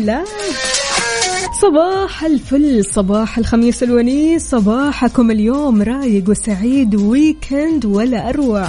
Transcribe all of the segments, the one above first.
هلا صباح الفل صباح الخميس الونيس صباحكم اليوم رايق وسعيد ويكند ولا أروع.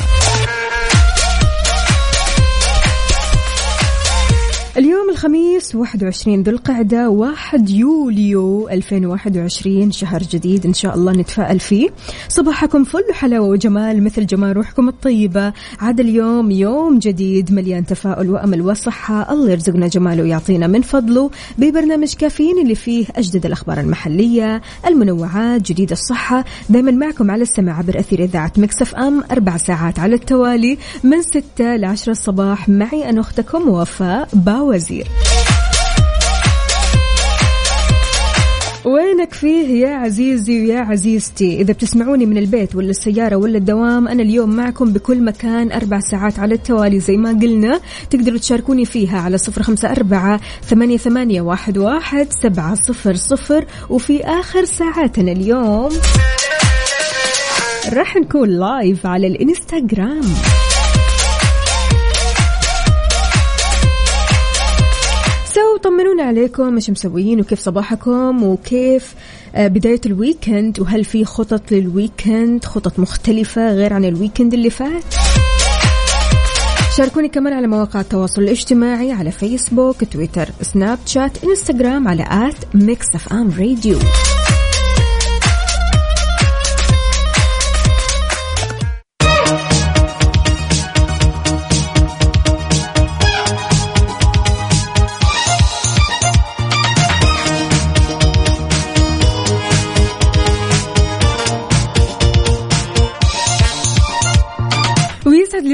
الخميس 21 ذو القعدة 1 يوليو 2021 شهر جديد إن شاء الله نتفائل فيه. صباحكم فل حلاوة وجمال مثل جمال روحكم الطيبة. عاد اليوم يوم جديد مليان تفاؤل وأمل وصحة. الله يرزقنا جماله ويعطينا من فضله. ببرنامج كافيين اللي فيه أجدد الأخبار المحلية المنوعات جديد الصحة. دايما معكم على السماع عبر أثير إذاعة مكسف أم. أربع ساعات على التوالي. من 6 ل 10 الصباح معي أنا أختكم وفاء باوزير. وينك فيه يا عزيزي ويا عزيزتي؟ إذا بتسمعوني من البيت ولا السيارة ولا الدوام أنا اليوم معكم بكل مكان أربع ساعات على التوالي زي ما قلنا. تقدروا تشاركوني فيها على صفر خمسة أربعة ثمانية, ثمانية واحد, واحد سبعة صفر صفر. وفي آخر ساعاتنا اليوم راح نكون live على الإنستغرام. طمنونا عليكم إيش مسويين وكيف صباحكم وكيف آه، بداية ال weekend وهل في خطط لل weekend؟ خطط مختلفة غير عن ال weekend اللي فات. شاركوني كمان على مواقع التواصل الاجتماعي على فيسبوك تويتر سناب شات انستغرام على at Mix FM Radio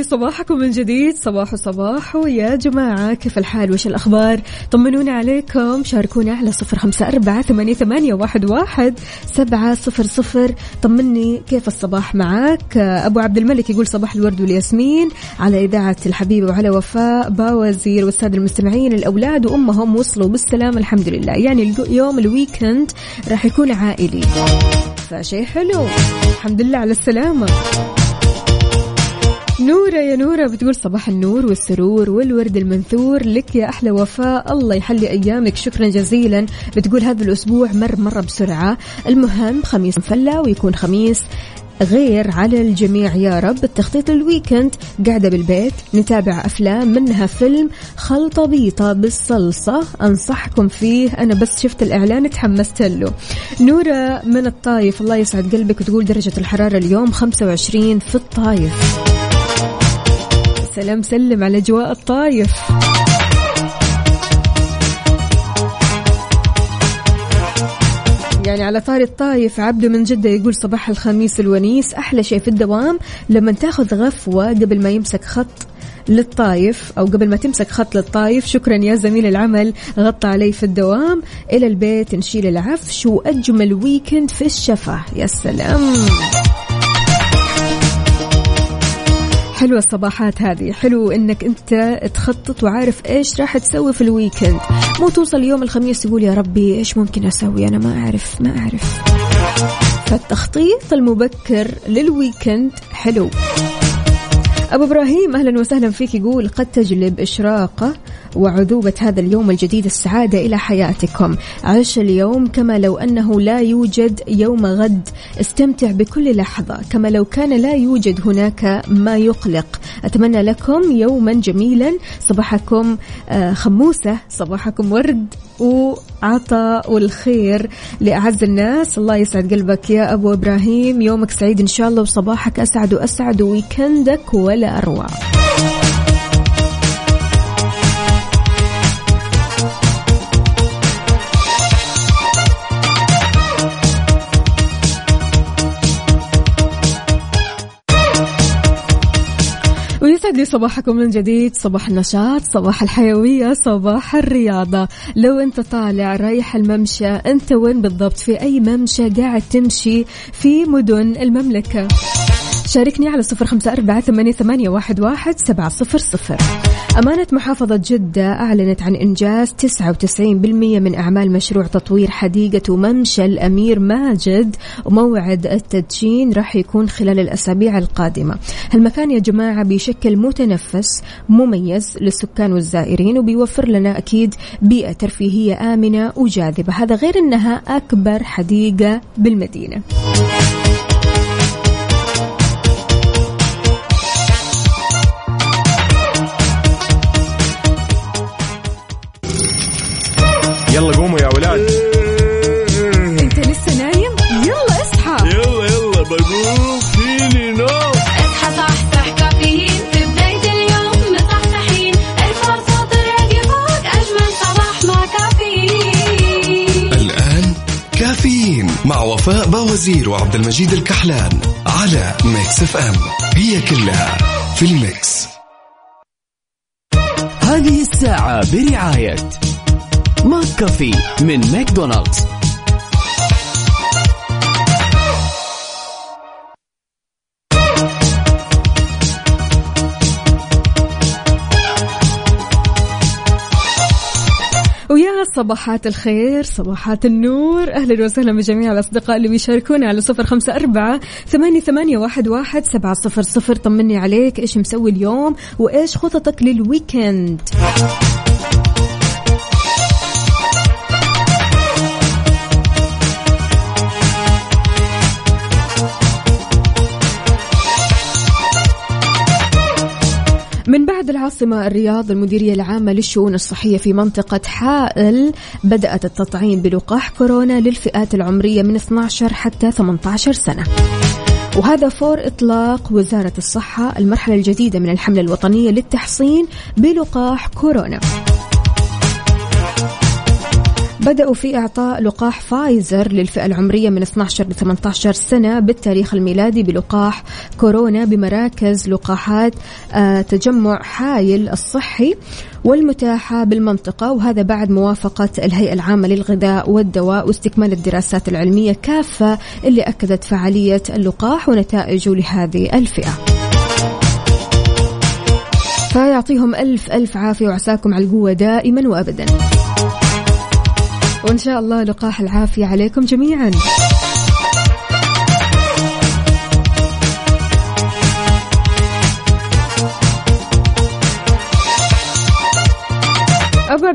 صباحكم من جديد. صباح صباح. يا جماعة كيف الحال؟ وش الأخبار؟ طمنونا عليكم. شاركونا على صفر خمسة أربعة ثمانية, ثمانية واحد, واحد سبعة صفر صفر. طمني كيف الصباح معك أبو عبد الملك يقول صباح الورد والياسمين. على إذاعة الحبيبة وعلى وفاء باوزير والسادة المستمعين الأولاد وأمهم وصلوا بالسلامة الحمد لله. يعني يوم الويكند راح يكون عائلي. فشيء حلو. الحمد لله على السلامة. نورة يا نورة بتقول صباح النور والسرور والورد المنثور. لك يا أحلى وفاء الله يحلي أيامك. شكرا جزيلا. بتقول هذا الأسبوع مر مرة بسرعة. المهم خميس مفلة ويكون خميس غير على الجميع. يا رب التخطيط للويكند. قاعدة بالبيت نتابع أفلام منها فيلم خلطة بيطة بالصلصة. أنصحكم فيه. أنا بس شفت الإعلان تحمست له. نورة من الطايف. الله يسعد قلبك وتقول درجة الحرارة اليوم 25 في الطايف. سلام سلم على اجواء الطايف. يعني على طاري الطايف عبده من جدة يقول صباح الخميس الونيس أحلى شيء في الدوام لما تاخذ غفوة قبل ما يمسك خط للطايف أو قبل ما تمسك خط للطايف. شكرا يا زميل العمل غطى علي في الدوام. إلى البيت نشيل العفش وأجمل weekend في الشفا. يا سلام. حلوة الصباحات هذه. حلو إنك أنت تخطط وعارف إيش راح تسوي في ال weekend. مو توصل يوم الخميس تقول يا ربي إيش ممكن أسوي؟ أنا ما أعرف ما أعرف. فالتخطيط المبكر لل weekend حلو. أبو إبراهيم أهلا وسهلا فيك. يقول قد تجلب إشراقة وعذوبة هذا اليوم الجديد السعادة إلى حياتكم. عش اليوم كما لو أنه لا يوجد يوم غد. استمتع بكل لحظة كما لو كان لا يوجد هناك ما يقلق. أتمنى لكم يوما جميلا. صباحكم آه، خموسة صباحكم ورد. وعطاء والخير لأعز الناس. الله يسعد قلبك يا أبو إبراهيم. يومك سعيد إن شاء الله وصباحك أسعد وأسعد ويكندك ولا أروع. يسعد لي صباحكم من جديد. صباح النشاط صباح الحيوية صباح الرياضة. لو أنت طالع رايح الممشى أنت وين بالضبط؟ في أي ممشى قاعد تمشي في مدن المملكة. شاركني على صفر خمسة أربعة ثمانية واحد سبعة صفر صفر. أمانة محافظة جدة أعلنت عن إنجاز 99% من أعمال مشروع تطوير حديقة وممشى الأمير ماجد وموعد التدشين راح يكون خلال الأسابيع القادمة. المكان يا جماعة بيشكل متنفس مميز للسكان والزائرين وبيوفر لنا أكيد بيئة ترفيهية آمنة وجاذبة. هذا غير أنها أكبر حديقة بالمدينة. مع وفاء بوازير وعبد المجيد الكحلان على Mix FM هي كلها في ال mix. هذه الساعة برعاية McCafé من ماكدونالدز. صباحات الخير صباحات النور. أهلا وسهلا بجميع الأصدقاء اللي بيشاركونا على صفر خمسة أربعة ثمانية, ثمانية واحد, واحد سبعة صفر صفر. طمني عليك إيش مسوي اليوم؟ وإيش خططك للويكند؟ من بعد العاصمة الرياض المديرية العامة للشؤون الصحية في منطقة حائل بدأت التطعيم بلقاح كورونا للفئات العمرية من 12 حتى 18 سنة. وهذا فور إطلاق وزارة الصحة المرحلة الجديدة من الحملة الوطنية للتحصين بلقاح كورونا. بدأوا في إعطاء لقاح فايزر للفئة العمرية من 12 ل 18 سنة بالتاريخ الميلادي بلقاح كورونا بمراكز لقاحات آه، تجمع حايل الصحي والمتاحة بالمنطقة وهذا بعد موافقة الهيئة العامة للغذاء والدواء واستكمال الدراسات العلمية كافة اللي أكدت فعالية اللقاح ونتائجه لهذه الفئة. فيعطيهم ألف ألف عافية وعساكم على القوة دائما وأبدا. وإن شاء الله لقاح العافية عليكم جميعا.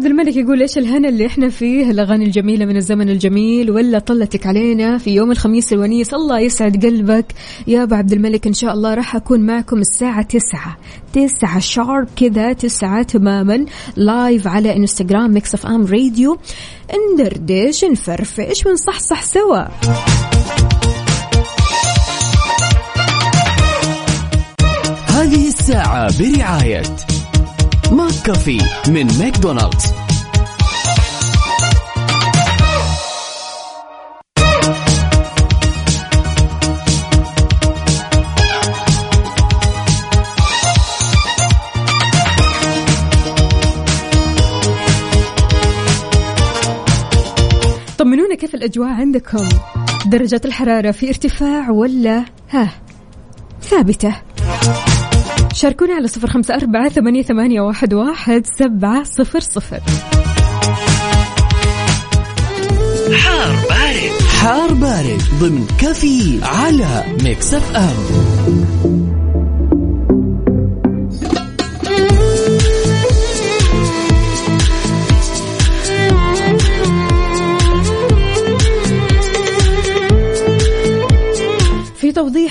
عبد الملك يقول إيش الهنا اللي إحنا فيه؟ الأغاني الجميلة من الزمن الجميل ولا طلتك علينا في يوم الخميس الونيس؟ الله يسعد قلبك. يا أبو عبد الملك إن شاء الله راح أكون معكم الساعة تسعة. تسعة شارب كذا تسعة تماما live على إنستغرام Mix FM Radio. ندردش نفرفش ونصحصح سوا. هذه الساعة برعاية McCafé من ماكدونالدز طمنونا كيف الأجواء عندكم؟ درجات الحرارة في ارتفاع ولا ها؟ ثابتة. شاركونا على صفر خمسة أربعة ثمانية, ثمانية واحد, واحد سبعة صفر صفر. حار بارد. حار بارد ضمن كافيين على Mix FM.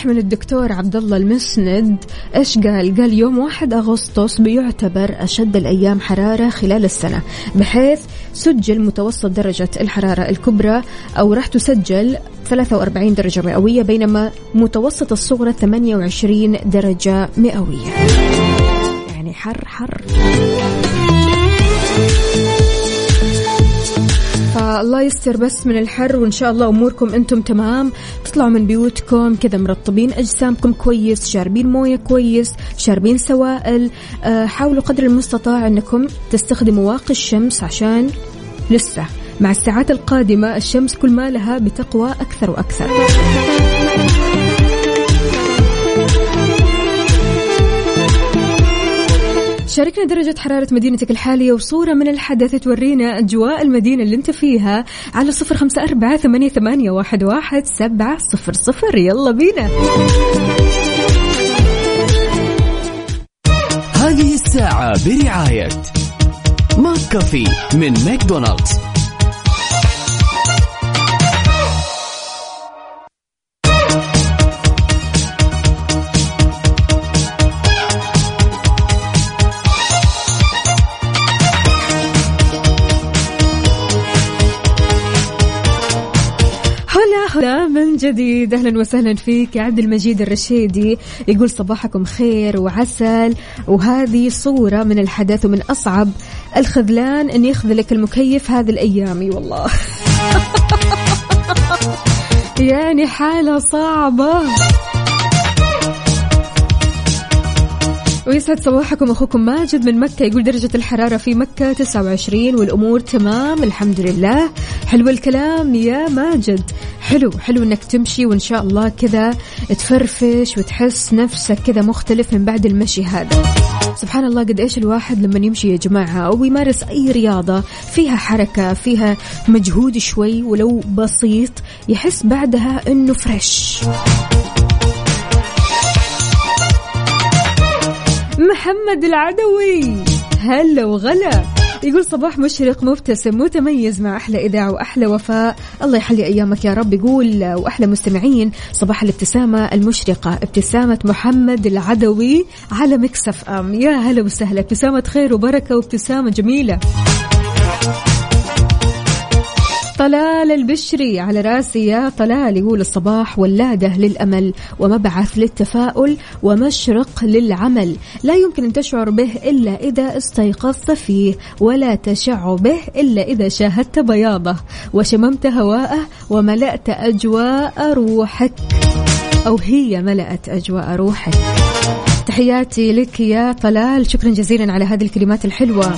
توضيح من الدكتور عبد الله المسند إيش قال؟ قال يوم 1 أغسطس بيعتبر أشد الأيام حرارة خلال السنة بحيث سجل متوسط درجة الحرارة الكبرى أو راح تسجل 43 درجة مئوية بينما متوسط الصغرى 28 درجة مئوية. يعني حر حر. فالله يستر بس من الحر وإن شاء الله أموركم أنتم تمام. تطلعوا من بيوتكم كذا مرطبين أجسامكم كويس شاربين موية كويس شاربين سوائل. آه، حاولوا قدر المستطاع أنكم تستخدموا واقي الشمس عشان لسه. مع الساعات القادمة الشمس كل ما لها بتقوى أكثر وأكثر. شاركنا درجة حرارة مدينتك الحالية وصورة من الحدث تورينا أجواء المدينة اللي أنت فيها على صفر خمسة أربعة ثمانية, ثمانية واحد, واحد سبعة صفر صفر. يلا بينا. هذه الساعة برعاية McCafé من ماكدونالدز. جديد. أهلا وسهلا فيك يا عبد المجيد الرشيدي. يقول صباحكم خير وعسل. وهذه صورة من الحدث ومن أصعب الخذلان أن يخذلك المكيف هذه الأيام. والله. يعني حالة صعبة. ويسعد صباحكم أخوكم ماجد من مكة. يقول درجة الحرارة في مكة 29 والأمور تمام الحمد لله. حلو الكلام يا ماجد. حلو حلو إنك تمشي وإن شاء الله كذا تفرفش وتحس نفسك كذا مختلف من بعد المشي هذا. سبحان الله قد إيش الواحد لما يمشي يا جماعة أو يمارس أي رياضة فيها حركة فيها مجهود شوي ولو بسيط يحس بعدها إنه فريش محمد العدوي هلا وغلا. يقول صباح مشرق مبتسم متميز مع أحلى إذاعة وأحلى وفاء. الله يحلي أيامك يا رب يقول وأحلى مستمعين صباح الابتسامة المشرقة ابتسامة محمد العدوي على مكسف أم. يا هلا وسهلا ابتسامة خير وبركة وابتسامة جميلة. طلال البشري على راسي يا طلال يقول الصباح ولادة للأمل ومبعث للتفاؤل ومشرق للعمل. لا يمكن أن تشعر به إلا إذا استيقظت فيه ولا تشع به إلا إذا شاهدت بياضه وشممت هواءه وملأت أجواء روحك. أو هي ملأت أجواء روحك. تحياتي لك يا طلال شكرا جزيلا على هذه الكلمات الحلوة.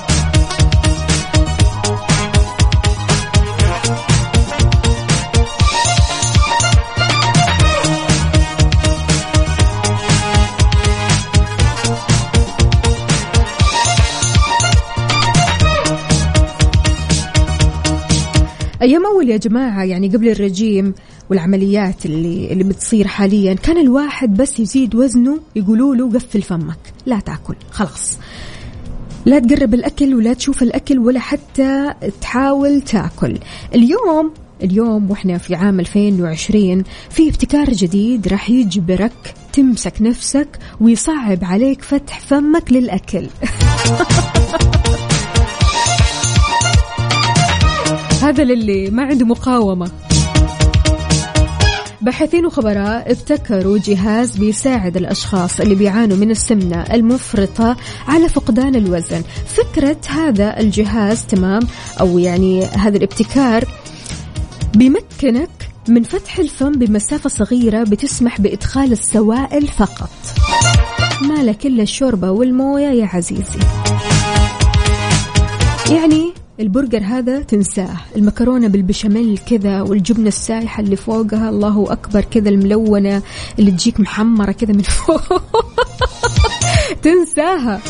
أيام أول يا جماعة يعني قبل الرجيم والعمليات اللي اللي بتصير حاليا كان الواحد بس يزيد وزنه يقولوا له قفل فمك لا تأكل خلاص. لا تقرب الأكل ولا تشوف الأكل ولا حتى تحاول تأكل. اليوم اليوم وإحنا في عام 2020 في ابتكار جديد راح يجبرك تمسك نفسك ويصعب عليك فتح فمك للأكل. هذا للي ما عنده مقاومة. باحثين وخبراء ابتكروا جهاز بيساعد الأشخاص اللي بيعانوا من السمنة المفرطة على فقدان الوزن. فكرة هذا الجهاز تمام؟ أو يعني هذا الابتكار بيمكنك من فتح الفم بمسافة صغيرة بتسمح بإدخال السوائل فقط. ما لك إلا الشوربة والموية يا عزيزي. يعني البرجر هذا تنساه. المكرونة بالبشاميل كذا والجبنة السايحة اللي فوقها الله أكبر كذا الملونة اللي تجيك محمرة كذا من فوق. تنساها.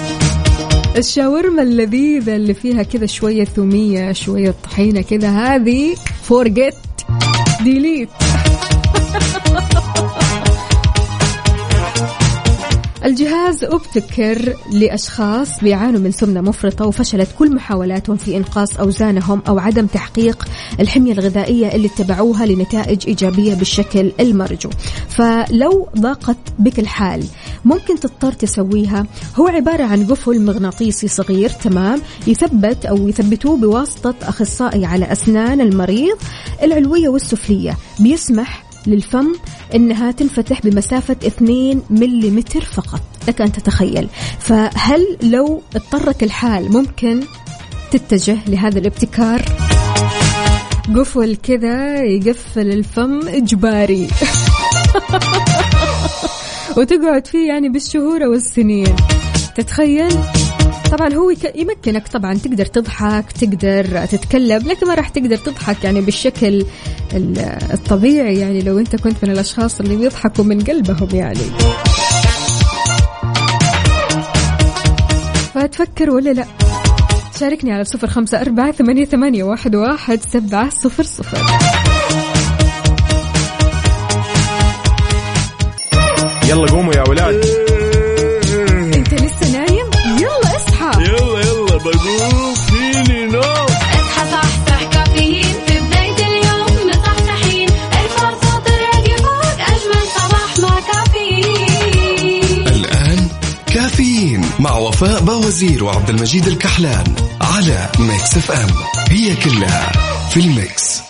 الشاورما اللذيذة اللي فيها كذا شوية ثومية شوية طحينة كذا هذه forget delete الجهاز أبتكر لأشخاص بيعانوا من سمنة مفرطة وفشلت كل محاولاتهم في إنقاص أوزانهم أو عدم تحقيق الحمية الغذائية اللي اتبعوها لنتائج إيجابية بالشكل المرجو. فلو ضاقت بك الحال ممكن تضطر تسويها. هو عبارة عن قفل مغناطيسي صغير تمام؟ يثبت أو يثبتوه بواسطة أخصائي على أسنان المريض العلوية والسفلية. بيسمح للفم إنها تنفتح بمسافة 2 ملم فقط لك أن تتخيل. فهل لو اضطرك الحال ممكن تتجه لهذا الابتكار؟ قفل كذا يقفل الفم إجباري. وتقعد فيه يعني بالشهور والسنين. تتخيل؟ طبعا هو يمكنك طبعا تقدر تضحك تقدر تتكلم لكن ما راح تقدر تضحك يعني بالشكل ال- الطبيعي يعني لو أنت كنت من الأشخاص اللي بيضحكوا من قلبهم يعني. فتفكر ولا لا؟ شاركني على صفر خمسة أربعة ثمانية, ثمانية واحد, واحد سبعة صفر صفر. يلا قوموا يا ولاد. فيني نوم اصحى صحصح كافيين في بداية اليوم مصحصحين الفرصة تراقي فوق أجمل صباح مع كافيين الآن كافيين مع وفاء باوزير وعبد المجيد الكحلان على Mix FM. هي كلها في ال mix.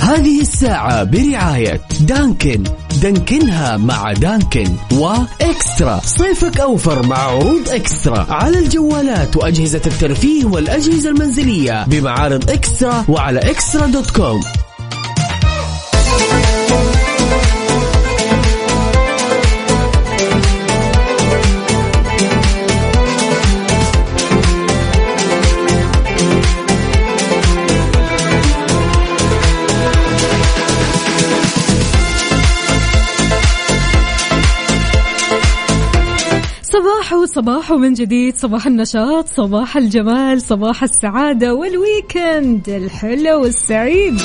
هذه الساعة برعاية Dunkin'. دانكنها مع Dunkin' و eXtra. صيفك أوفر مع عروض eXtra. على الجوالات وأجهزة الترفيه والأجهزة المنزلية بمعارض eXtra وعلى eXtra dot com. صباح صباح من جديد صباح النشاط صباح الجمال صباح السعادة والويكند الحلو والسعيد.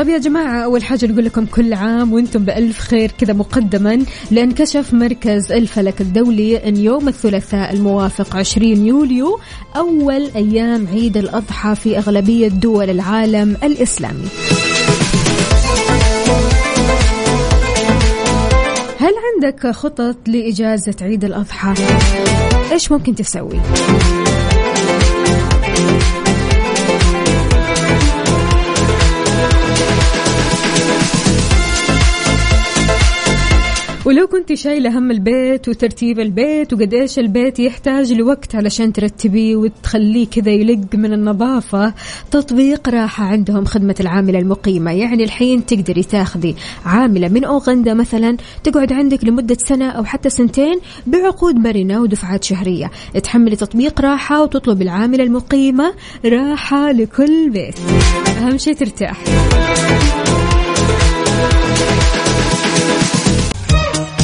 طيب يا جماعة أول حاجة نقول لكم كل عام وأنتم بألف خير كذا مقدما لأن كشف مركز الفلك الدولي أن يوم الثلاثاء الموافق 20 يوليو أول أيام عيد الأضحى في أغلبية دول العالم الإسلامي هل عندك خطط لإجازة عيد الأضحى؟ إيش ممكن تسوي؟ ولو كنت شايلة هم البيت وترتيب البيت وقد إيش البيت يحتاج لوقت علشان ترتبيه وتخليه كذا يلق من النظافة تطبيق راحة عندهم خدمة العاملة المقيمة. يعني الحين تقدري تاخذي عاملة من أوغندا مثلا تقعد عندك لمدة سنة أو حتى سنتين بعقود مرنة ودفعات شهرية. تحملي تطبيق راحة وتطلب العاملة المقيمة راحة لكل بيت. أهم شيء ترتاح.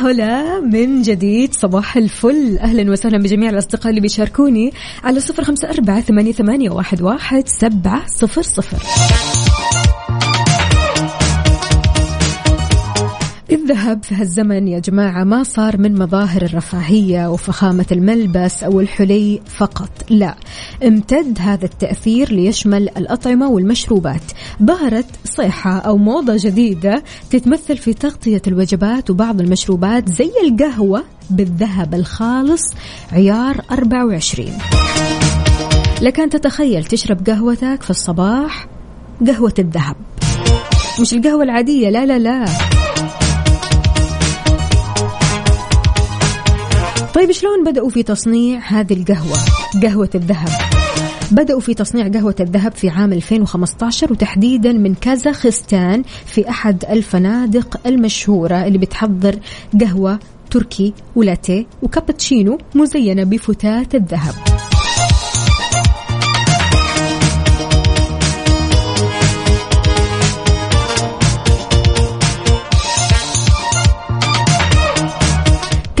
هلا من جديد صباح الفل. أهلا وسهلا بجميع الأصدقاء اللي بيشاركوني على صفر خمسة أربعة ثمانية, واحد سبعة صفر صفر. الذهب في هالزمن يا جماعة ما صار من مظاهر الرفاهية وفخامة الملبس أو الحلي فقط لا. امتد هذا التأثير ليشمل الأطعمة والمشروبات. ظهرت صيحة أو موضة جديدة تتمثل في تغطية الوجبات وبعض المشروبات زي القهوة بالذهب الخالص عيار 24 لك أن تتخيل تشرب قهوتك في الصباح قهوة الذهب. مش القهوة العادية لا لا لا. طيب شلون بدأوا في تصنيع هذه القهوة قهوة الذهب؟ بدأوا في تصنيع قهوة الذهب في عام 2015 وتحديدا من كازاخستان في أحد الفنادق المشهورة اللي بتحضر قهوة تركي ولاتيه وكابتشينو مزينة بفتات الذهب.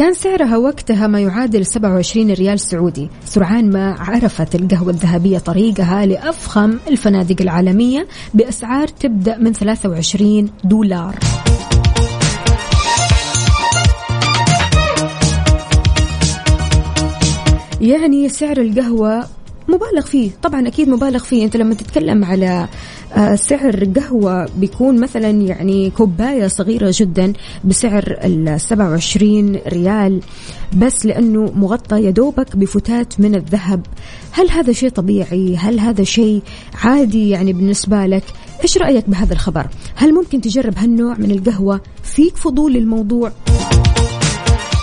كان سعرها وقتها ما يعادل 27 ريال سعودي. سرعان ما عرفت القهوة الذهبية طريقها لأفخم الفنادق العالمية بأسعار تبدأ من 23 دولار. يعني سعر القهوة مبالغ فيه. طبعا أكيد مبالغ فيه. أنت لما تتكلم على آه، سعر قهوة بيكون مثلا يعني كوباية صغيرة جدا بسعر ال 27 ريال بس لأنه مغطى يدوبك بفتات من الذهب. هل هذا شيء طبيعي؟ هل هذا شيء عادي يعني بالنسبة لك؟ إيش رأيك بهذا الخبر؟ هل ممكن تجرب هالنوع من القهوة؟ فيك فضول للموضوع.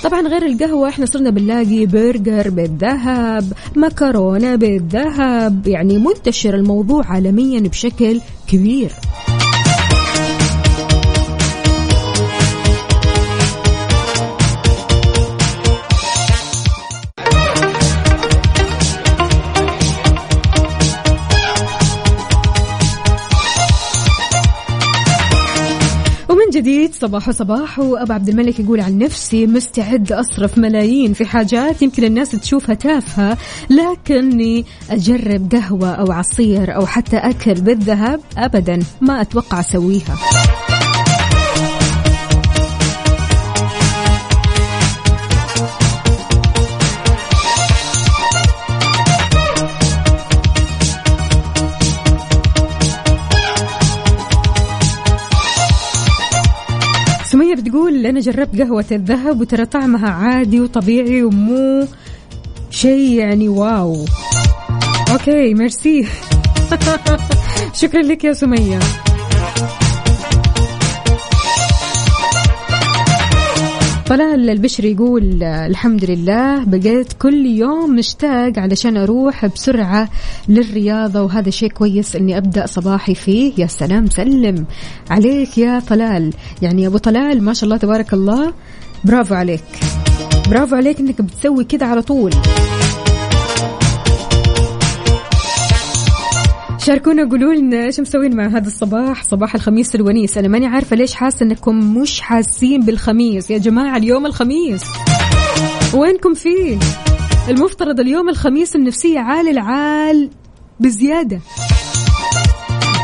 طبعا غير القهوة إحنا صرنا بنلاقي برجر بالذهب مكرونة بالذهب يعني منتشر الموضوع عالميا بشكل كبير. جديد. صباح صباح. وأبو عبد الملك يقول عن نفسي مستعد أصرف ملايين في حاجات يمكن الناس تشوفها تافهة لكني أجرب قهوة أو عصير أو حتى أكل بالذهب ابدا. ما أتوقع أسويها. بتقول أنا جربت قهوة الذهب وترى طعمها عادي وطبيعي ومو شيء يعني wow. okay merci. شكرا لك يا سمية. طلال البشري يقول الحمد لله بقيت كل يوم مشتاق علشان أروح بسرعة للرياضة وهذا شيء كويس إني أبدأ صباحي فيه. يا سلام سلم عليك يا طلال. يعني يا أبو طلال ما شاء الله تبارك الله برافو عليك. برافو عليك إنك بتسوي كذا على طول. شاركونا قولوا لنا إيش مسوين مع هذا الصباح صباح الخميس الونيس. أنا ماني عارفة ليش حاسة إنكم مش حاسين بالخميس. يا جماعة اليوم الخميس. وينكم فيه؟ المفترض اليوم الخميس النفسية عال العال بزيادة.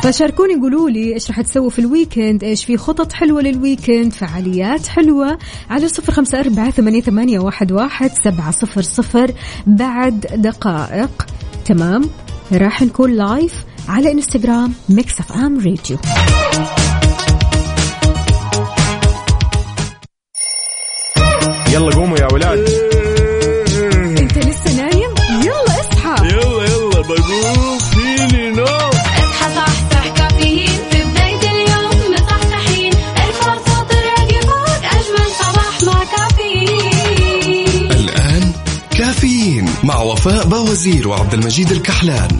فشاركوني قولوا لي إيش راح تسووا في ال weekend إيش في خطط حلوة لل weekend فعاليات حلوة. على صفر خمسة أربعة ثمانية, ثمانية واحد, واحد سبعة صفر صفر. بعد دقائق تمام؟ راح نكون live على إنستغرام Mix FM Radio يلا قوموا يا ولاد. أنت لسه نايم؟ يلا اصحى. يلا يلا بقوم. فيني نوم. اصحى صحصح كافيين. في بداية اليوم مصحصحين. الفرصة تراقي فوق أجمل صباح مع كافيين. الآن كافيين مع وفاء باوزير وعبد المجيد الكحلان.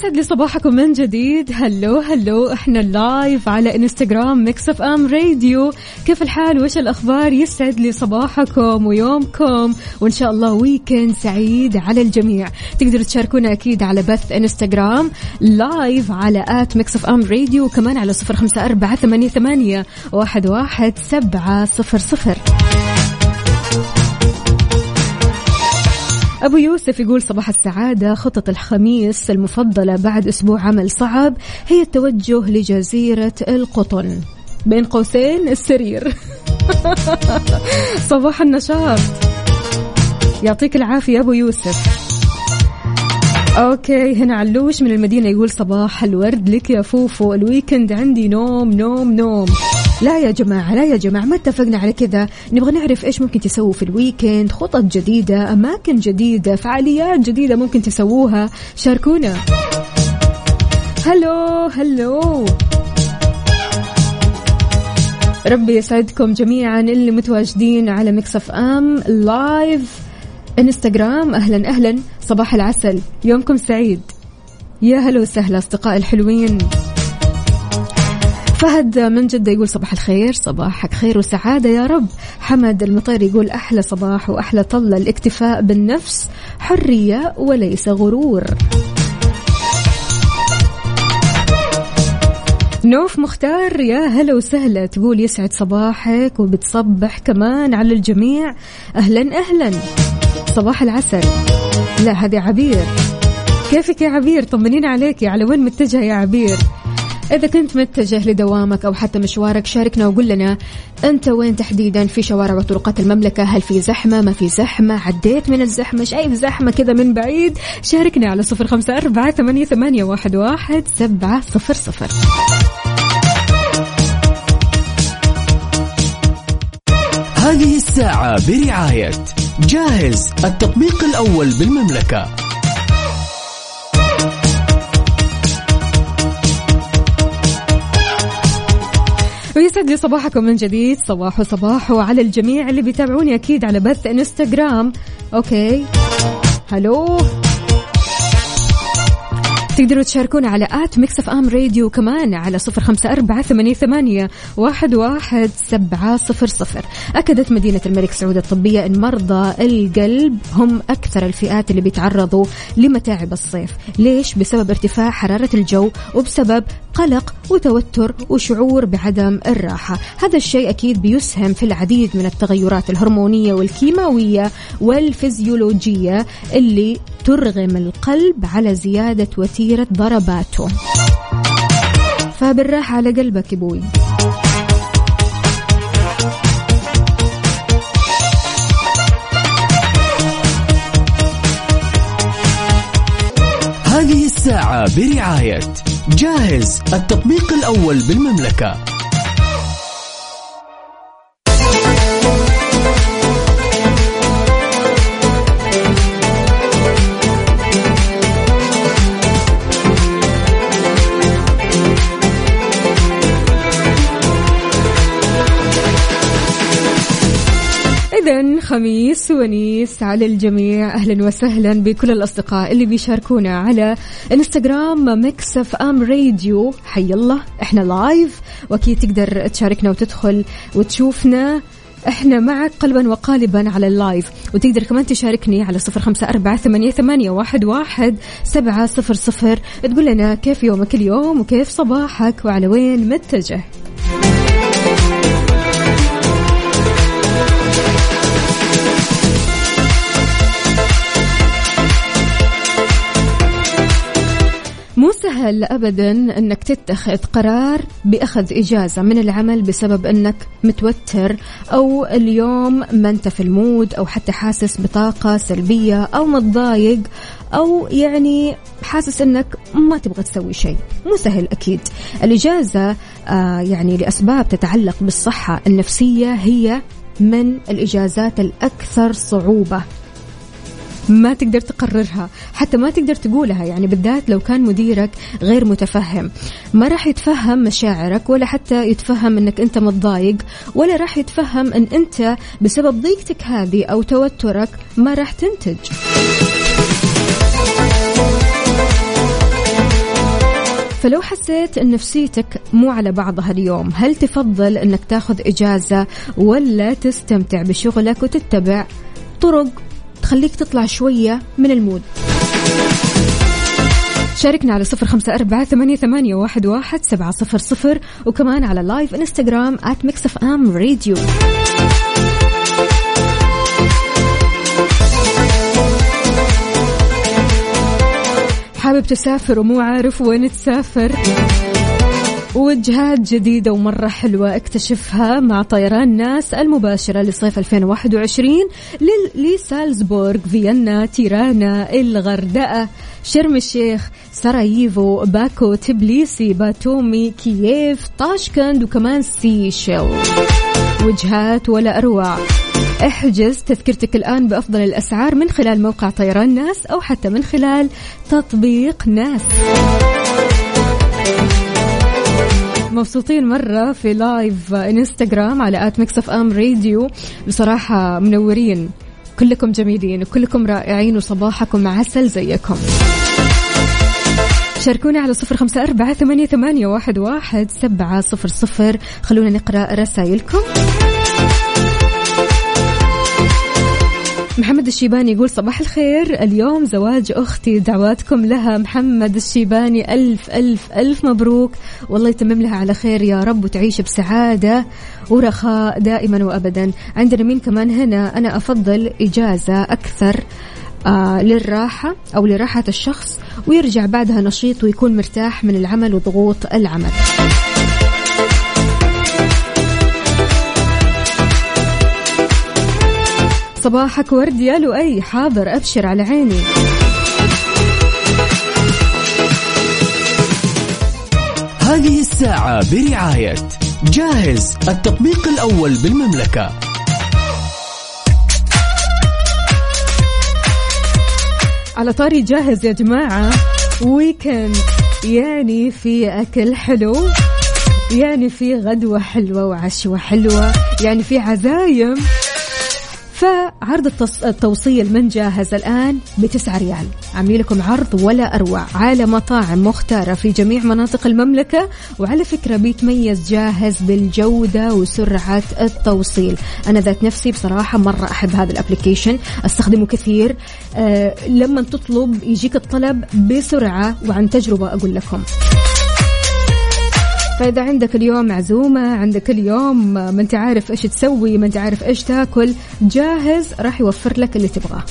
ويسعد لي صباحكم من جديد. hello hello إحنا live على انستغرام Mix FM Radio كيف الحال؟ وش الأخبار؟ يسعد لي صباحكم ويومكم. وإن شاء الله weekend سعيد على الجميع. تقدروا تشاركونا أكيد على بث انستغرام live على at Mix FM Radio وكمان على صفر خمسة أربعة ثمانية, ثمانية واحد, واحد سبعة صفر صفر. أبو يوسف يقول صباح السعادة خطط الخميس المفضلة بعد أسبوع عمل صعب هي التوجه لجزيرة القطن. بين قوسين السرير. صباح النشاط. يعطيك العافية أبو يوسف. okay هنا علوش من المدينة يقول صباح الورد لك يا فوفو. ال weekend عندي نوم نوم نوم. لا يا جماعة لا يا جماعة ما اتفقنا على كذا. نبغى نعرف إيش ممكن تسووا في ال weekend خطط جديدة أماكن جديدة فعاليات جديدة ممكن تسووها. شاركونا. hello hello. ربي يسعدكم جميعا اللي متواجدين على Mix FM live انستغرام أهلا أهلا. صباح العسل. يومكم سعيد. يا هلا وسهلا أصدقائي الحلوين. فهد من جدة يقول صباح الخير صباحك خير وسعادة يا رب. حمد المطير يقول أحلى صباح وأحلى طلة الاكتفاء بالنفس حرية وليس غرور. نوف مختار يا هلا وسهلا تقول يسعد صباحك وبتصبح كمان على الجميع. أهلا أهلا. صباح العسل. لا هذه عبير. كيفك يا عبير؟ طمنين عليك على وين متجهة يا عبير؟ إذا كنت متجه لدوامك أو حتى مشوارك شاركنا وقول لنا أنت وين تحديدا في شوارع وطرقات المملكة؟ هل في زحمة؟ ما في زحمة؟ عديت من الزحمة؟ شايف زحمة كذا من بعيد؟ شاركنا على صفر خمسة أربعة ثمانية, ثمانية واحد, واحد سبعة صفر صفر. هذه الساعة برعاية جاهز التطبيق الأول بالمملكة. ويسعد لي صباحكم من جديد. صباح صباح وعلى الجميع اللي بيتابعوني أكيد على بث إنستغرام. okay. hello. تقدروا تشاركونا على at Mix FM Radio كمان على صفر خمسة أربعة ثمانية, ثمانية واحد, واحد سبعة صفر صفر. أكدت مدينة الملك سعود الطبية أن مرضى القلب هم أكثر الفئات اللي بيتعرضوا لمتاعب الصيف. ليش؟ بسبب ارتفاع حرارة الجو وبسبب قلق وتوتر وشعور بعدم الراحة. هذا الشيء أكيد بيسهم في العديد من التغيرات الهرمونية والكيماوية والفيزيولوجية اللي ترغم القلب على زيادة وتيرة ضرباته. فبالراحة على قلبك يبوي هذه الساعة برعاية جاهز. التطبيق الأول بالمملكة. خميس ونيس على الجميع. أهلا وسهلا بكل الأصدقاء اللي بيشاركونا على إنستغرام Mix FM Radio. حي الله إحنا live. وأكيد تقدر تشاركنا وتدخل وتشوفنا. إحنا معك قلبا وقالبا على ال live. وتقدر كمان تشاركني على صفر خمسة أربعة ثمانية, ثمانية واحد, واحد سبعة صفر صفر. تقول لنا كيف يومك اليوم وكيف صباحك وعلى وين متجه. سهل ابدا أنك تتخذ قرار بأخذ إجازة من العمل بسبب أنك متوتر أو اليوم ما أنت في المود أو حتى حاسس بطاقة سلبية أو متضايق أو يعني حاسس أنك ما تبغى تسوي شيء. مو سهل أكيد. الإجازة آه يعني لأسباب تتعلق بالصحة النفسية هي من الإجازات الأكثر صعوبة. ما تقدر تقررها حتى ما تقدر تقولها. يعني بالذات لو كان مديرك غير متفهم. ما راح يتفهم مشاعرك ولا حتى يتفهم إنك أنت متضايق ولا راح يتفهم إن أنت بسبب ضيقتك هذه أو توترك ما راح تنتج. فلو حسيت إن نفسيتك مو على بعضها اليوم هل تفضل إنك تاخذ إجازة ولا تستمتع بشغلك وتتبع طرق تخليك تطلع شوية من ال mood. شاركنا على صفر خمسة أربعة ثمانية, ثمانية واحد, واحد سبعة صفر صفر وكمان على live انستغرام at Mix FM Radio حابب تسافر ومو عارف وين تسافر؟ وجهات جديدة ومرة حلوة اكتشفها مع طيران ناس المباشرة لصيف 2021 لسالزبورغ فيينا تيرانا الغردقة شرم الشيخ سراييفو باكو تبليسي باتومي كييف طاشكند وكمان سيشيل. وجهات ولا أروع. احجز تذكرتك الآن بأفضل الأسعار من خلال موقع طيران ناس أو حتى من خلال تطبيق ناس. مبسوطين مرة في live انستغرام على at Mix FM Radio بصراحة منورين كلكم جميلين وكلكم رائعين وصباحكم عسل زيكم. شاركونا على صفر خمسة أربعة ثمانية, ثمانية واحد, واحد سبعة صفر صفر. خلونا نقرأ رسائلكم. محمد الشيباني يقول صباح الخير. اليوم زواج أختي دعواتكم لها. محمد الشيباني ألف ألف ألف مبروك. والله يتمم لها على خير يا رب وتعيش بسعادة ورخاء دائما وأبدا. عندنا مين كمان هنا؟ أنا أفضل إجازة أكثر آه للراحة أو لراحة الشخص ويرجع بعدها نشيط ويكون مرتاح من العمل وضغوط العمل. صباحك ورد يا لؤي. حاضر أبشر على عيني. هذه الساعة برعاية جاهز التطبيق الأول بالمملكة. على طاري جاهز يا جماعة. ويكند يعني في أكل حلو يعني في غدوة حلوة وعشوة حلوة يعني في عزايم. فعرض التص... التوصيل من جاهز الآن بتسعة ريال. عاملين لكم عرض ولا أروع على مطاعم مختارة في جميع مناطق المملكة وعلى فكرة بيتميز جاهز بالجودة وسرعة التوصيل. أنا ذات نفسي بصراحة مرة أحب هذا الأبليكيشن. أستخدمه كثير. أه لما تطلب يجيك الطلب بسرعة وعن تجربة أقول لكم. فإذا عندك اليوم عزومة عندك اليوم ما انت عارف إيش تسوي ما انت عارف إيش تاكل جاهز راح يوفر لك اللي تبغاه.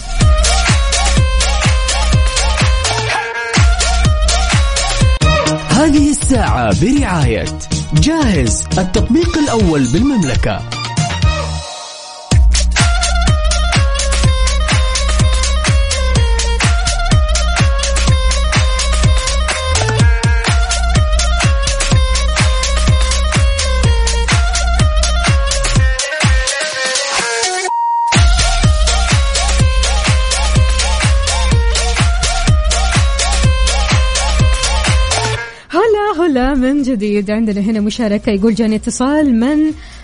هذه الساعة برعاية جاهز التطبيق الأول بالمملكة. من جديد عندنا هنا مشاركة. يقول جاني اتصال من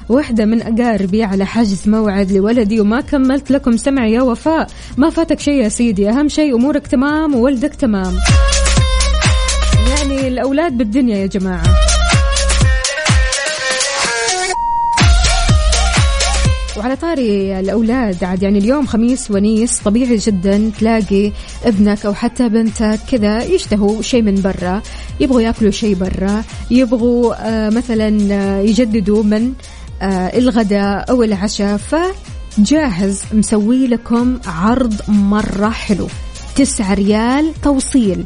وحدة من أقاربي على حجز موعد لولدي وما كملت لكم سمع يا وفاء. ما فاتك شيء يا سيدي. أهم شيء أمورك تمام وولدك تمام. يعني الأولاد بالدنيا يا جماعة. وعلى طاري الأولاد عاد يعني اليوم خميس ونيس طبيعي جدا تلاقي ابنك أو حتى بنتك كذا يشتهوا شيء من برا يبغوا يأكلوا شيء برا يبغوا آه مثلا آه، يجددوا من آه الغداء أو العشاء فجاهز مسوي لكم عرض مرة حلو تسعة ريال توصيل.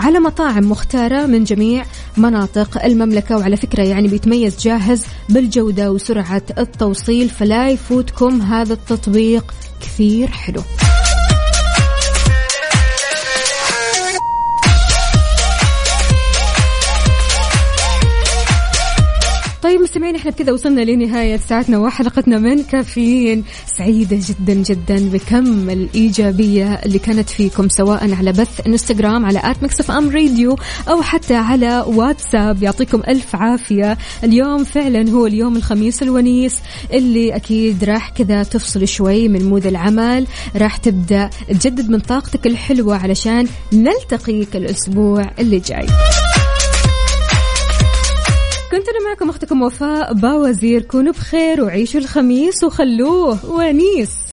على مطاعم مختارة من جميع مناطق المملكة وعلى فكرة يعني بيتميز جاهز بالجودة وسرعة التوصيل. فلا يفوتكم هذا التطبيق كثير حلو. طيب مستمعين إحنا بكذا وصلنا لنهاية ساعتنا وحلقتنا من كافيين سعيدة جدا جدا بكم الإيجابية اللي كانت فيكم سواء على بث إنستغرام على at Mix FM Radio أو حتى على واتساب. يعطيكم ألف عافية. اليوم فعلا هو اليوم الخميس الونيس اللي أكيد راح كذا تفصل شوي من مود العمل. راح تبدأ تجدد من طاقتك الحلوة علشان نلتقيك الأسبوع اللي جاي. كنت أنا معكم أختكم وفاء باوزير كونوا بخير وعيشوا الخميس وخلوه ونيس.